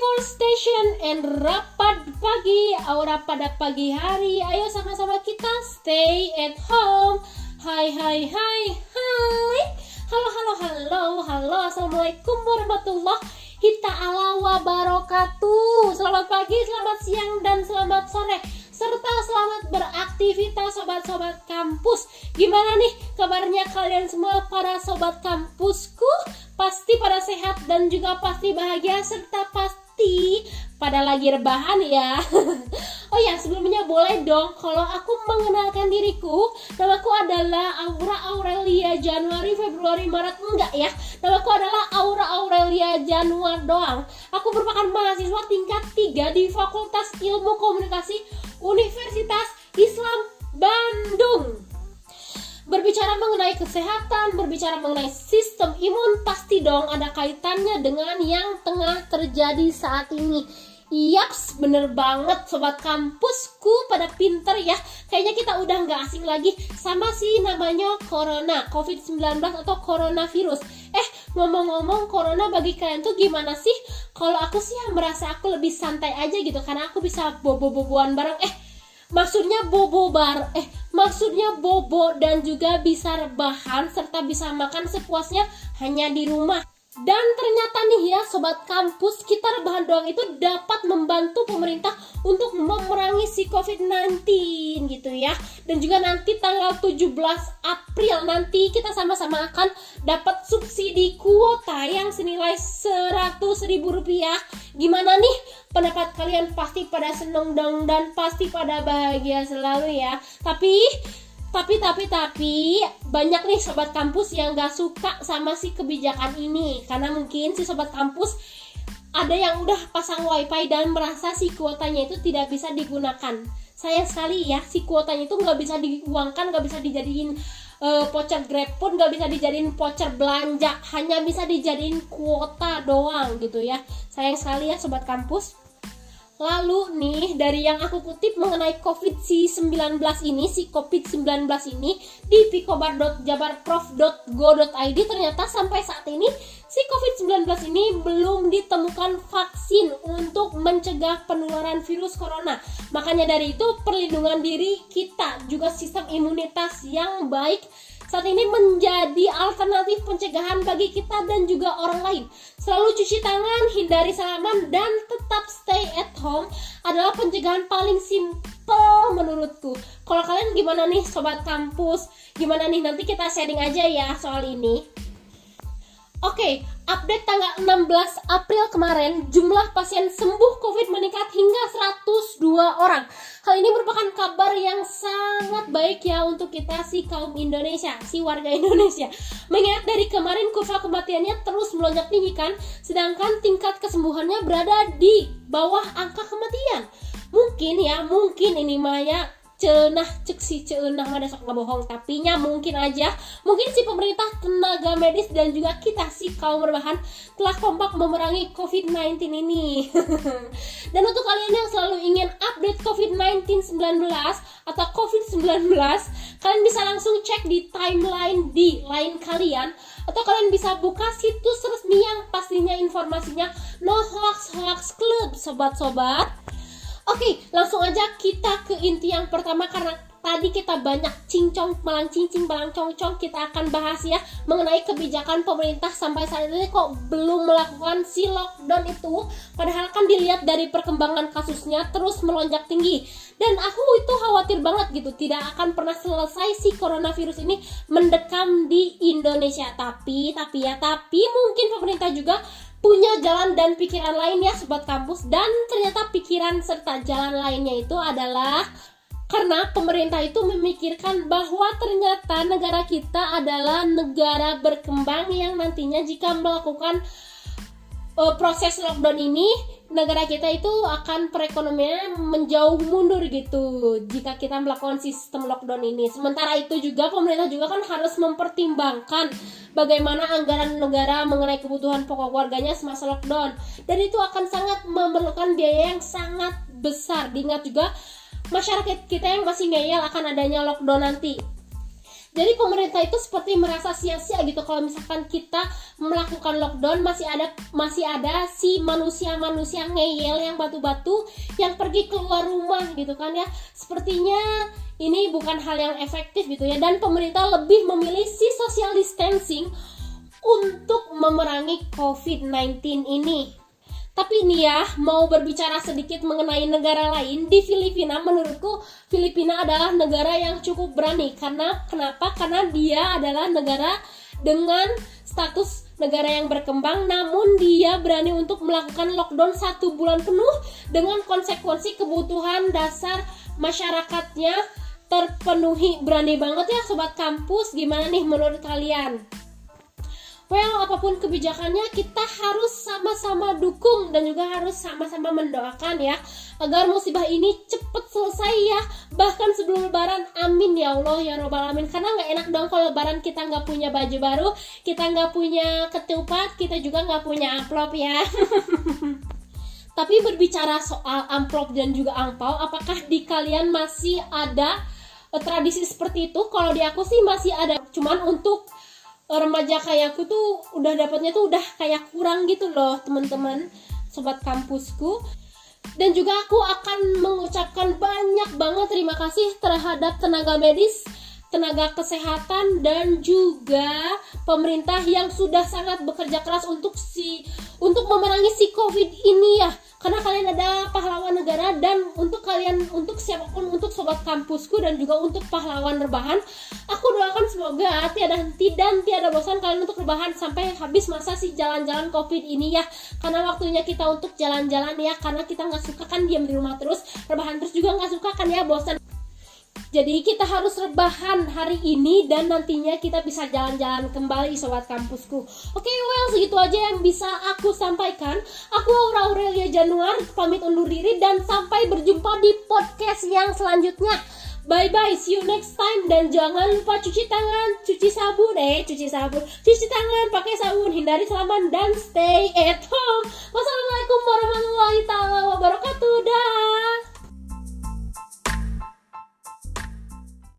24 station and rapat pagi. Aura pada pagi hari. Ayo sama-sama kita stay at home. Hai hai hai hai. Halo halo halo halo. Assalamualaikum warahmatullahi ta'ala wabarakatuh selamat pagi selamat siang dan selamat sore. Serta selamat beraktivitas sobat-sobat kampus. Gimana nih kabarnya kalian semua para sobat kampusku? Pasti pada sehat dan juga pasti bahagia serta pasti pada lagi rebahan ya. oh ya, sebelumnya boleh dong kalau aku mengenalkan diriku. Namaku adalah Aura Aurelia Januari Februari Maret enggak ya. Namaku adalah Aura Aurelia Januar doang. Aku merupakan mahasiswa tingkat 3 di Fakultas Ilmu Komunikasi Universitas kesehatan, berbicara mengenai sistem imun, pasti dong ada kaitannya dengan yang tengah terjadi saat ini. Yaps, bener banget sobat kampusku pada pinter ya Kayaknya kita udah nggak asing lagi sama si namanya Corona, COVID-19 atau Coronavirus Eh, ngomong-ngomong Corona bagi kalian tuh gimana sih? Kalau aku sih ya merasa aku lebih santai aja gitu Karena aku bisa bobo-boboan bareng Eh, maksudnya bobo bar Eh, maksudnya bobo dan juga bisa rebahan Serta bisa makan sepuasnya hanya di rumah dan ternyata nih ya sobat kampus kita rebahan doang itu dapat membantu pemerintah untuk memerangi si COVID-19 gitu ya. Dan juga nanti tanggal 17 April nanti kita sama-sama akan dapat subsidi kuota yang senilai 100 ribu rupiah. Gimana nih pendapat kalian pasti pada seneng dong dan pasti pada bahagia selalu ya. Tapi tapi tapi tapi banyak nih sobat kampus yang gak suka sama si kebijakan ini. Karena mungkin si sobat kampus ada yang udah pasang wifi dan merasa si kuotanya itu tidak bisa digunakan. Sayang sekali ya si kuotanya itu nggak bisa diuangkan nggak bisa dijadiin uh, voucher grab pun nggak bisa dijadiin voucher belanja. Hanya bisa dijadiin kuota doang gitu ya. Sayang sekali ya sobat kampus Lalu nih dari yang aku kutip mengenai COVID-19 ini, si COVID-19 ini di picobar.jabarprof.go.id ternyata sampai saat ini si COVID-19 ini belum ditemukan vaksin untuk mencegah penularan virus corona. Makanya dari itu perlindungan diri kita juga sistem imunitas yang baik saat ini menjadi alternatif pencegahan bagi kita dan juga orang lain. Selalu cuci tangan, hindari salaman, dan tetap stay at home adalah pencegahan paling simple menurutku. Kalau kalian gimana nih sobat kampus? Gimana nih nanti kita sharing aja ya soal ini. Oke, update tanggal 16 April kemarin, jumlah pasien sembuh COVID meningkat hingga 102 orang. Hal ini merupakan kabar yang sangat baik ya untuk kita si kaum Indonesia, si warga Indonesia. Mengingat dari kemarin kurva kematiannya terus melonjak tinggi kan, sedangkan tingkat kesembuhannya berada di bawah angka kematian. Mungkin ya, mungkin ini Maya cenah cek si cenah ada sok bohong. Tapi nya mungkin aja. Mungkin si pemerintah tenaga medis dan juga kita si kaum berbahan telah kompak memerangi COVID-19 ini. Dan untuk kalian yang selalu ingin update COVID-19 19 atau COVID-19 kalian bisa langsung cek di timeline di line kalian. Atau kalian bisa buka situs resmi yang pastinya informasinya. No hoax hoax club sobat-sobat Oke, langsung aja kita ke inti yang pertama karena tadi kita banyak cincong malang cincing malang congcong kita akan bahas ya mengenai kebijakan pemerintah sampai saat ini kok belum melakukan si lockdown itu. Padahal kan dilihat dari perkembangan kasusnya terus melonjak tinggi. Dan aku itu khawatir banget gitu tidak akan pernah selesai si coronavirus ini mendekam di Indonesia. Tapi tapi ya tapi mungkin pemerintah juga punya jalan dan pikiran lain ya sobat kampus. Dan ternyata pikiran serta jalan lainnya itu adalah karena pemerintah itu memikirkan bahwa ternyata negara kita adalah negara berkembang yang nantinya jika melakukan uh, proses lockdown ini negara kita itu akan perekonomian menjauh mundur gitu jika kita melakukan sistem lockdown ini. Sementara itu juga pemerintah juga kan harus mempertimbangkan bagaimana anggaran negara mengenai kebutuhan pokok warganya semasa lockdown dan itu akan sangat memerlukan biaya yang sangat besar. Diingat juga masyarakat kita yang masih ngeyel akan adanya lockdown nanti. Jadi pemerintah itu seperti merasa sia-sia gitu kalau misalkan kita melakukan lockdown masih ada masih ada si manusia-manusia ngeyel yang batu-batu yang pergi keluar rumah gitu kan ya. Sepertinya ini bukan hal yang efektif gitu ya. Dan pemerintah lebih memilih si social distancing untuk memerangi COVID-19 ini tapi ini ya, mau berbicara sedikit mengenai negara lain di Filipina, menurutku Filipina adalah negara yang cukup berani. Karena kenapa? Karena dia adalah negara dengan status negara yang berkembang, namun dia berani untuk melakukan lockdown satu bulan penuh dengan konsekuensi kebutuhan dasar masyarakatnya terpenuhi. Berani banget ya sobat kampus, gimana nih menurut kalian? Well apa pun kebijakannya kita harus sama-sama dukung dan juga harus sama-sama mendoakan ya agar musibah ini cepet selesai ya. Bahkan sebelum lebaran amin ya Allah ya robbal alamin. Karena nggak enak dong kalau lebaran kita nggak punya baju baru kita nggak punya ketupat kita juga nggak punya amplop ya. Tapi berbicara soal amplop dan juga angpau apakah di kalian masih ada eh, tradisi seperti itu? Kalau di aku sih masih ada. Cuman untuk remaja kayak aku tuh udah dapatnya tuh udah kayak kurang gitu loh teman-teman sobat kampusku. Dan juga aku akan mengucapkan banyak banget terima kasih terhadap tenaga medis tenaga kesehatan dan juga pemerintah yang sudah sangat bekerja keras untuk si untuk memerangi si covid ini ya. Karena kalian ada pahlawan negara dan untuk kalian untuk siapa pun untuk sobat kampusku dan juga untuk pahlawan rebahan aku doakan semoga tiada henti dan tiada bosan kalian untuk rebahan sampai habis masa si jalan-jalan covid ini ya. Karena waktunya kita untuk jalan-jalan ya karena kita nggak suka kan diam di rumah terus. Rebahan terus juga nggak suka kan ya bosan jadi kita harus rebahan hari ini dan nantinya kita bisa jalan-jalan kembali sobat kampusku. Oke, okay, well segitu aja yang bisa aku sampaikan. Aku Aura Aurelia Januar pamit undur diri dan sampai berjumpa di podcast yang selanjutnya. Bye bye, see you next time dan jangan lupa cuci tangan, cuci sabun, eh cuci sabun, cuci tangan pakai sabun, hindari salaman dan stay at home. Wassalamualaikum warahmatullahi wabarakatuh.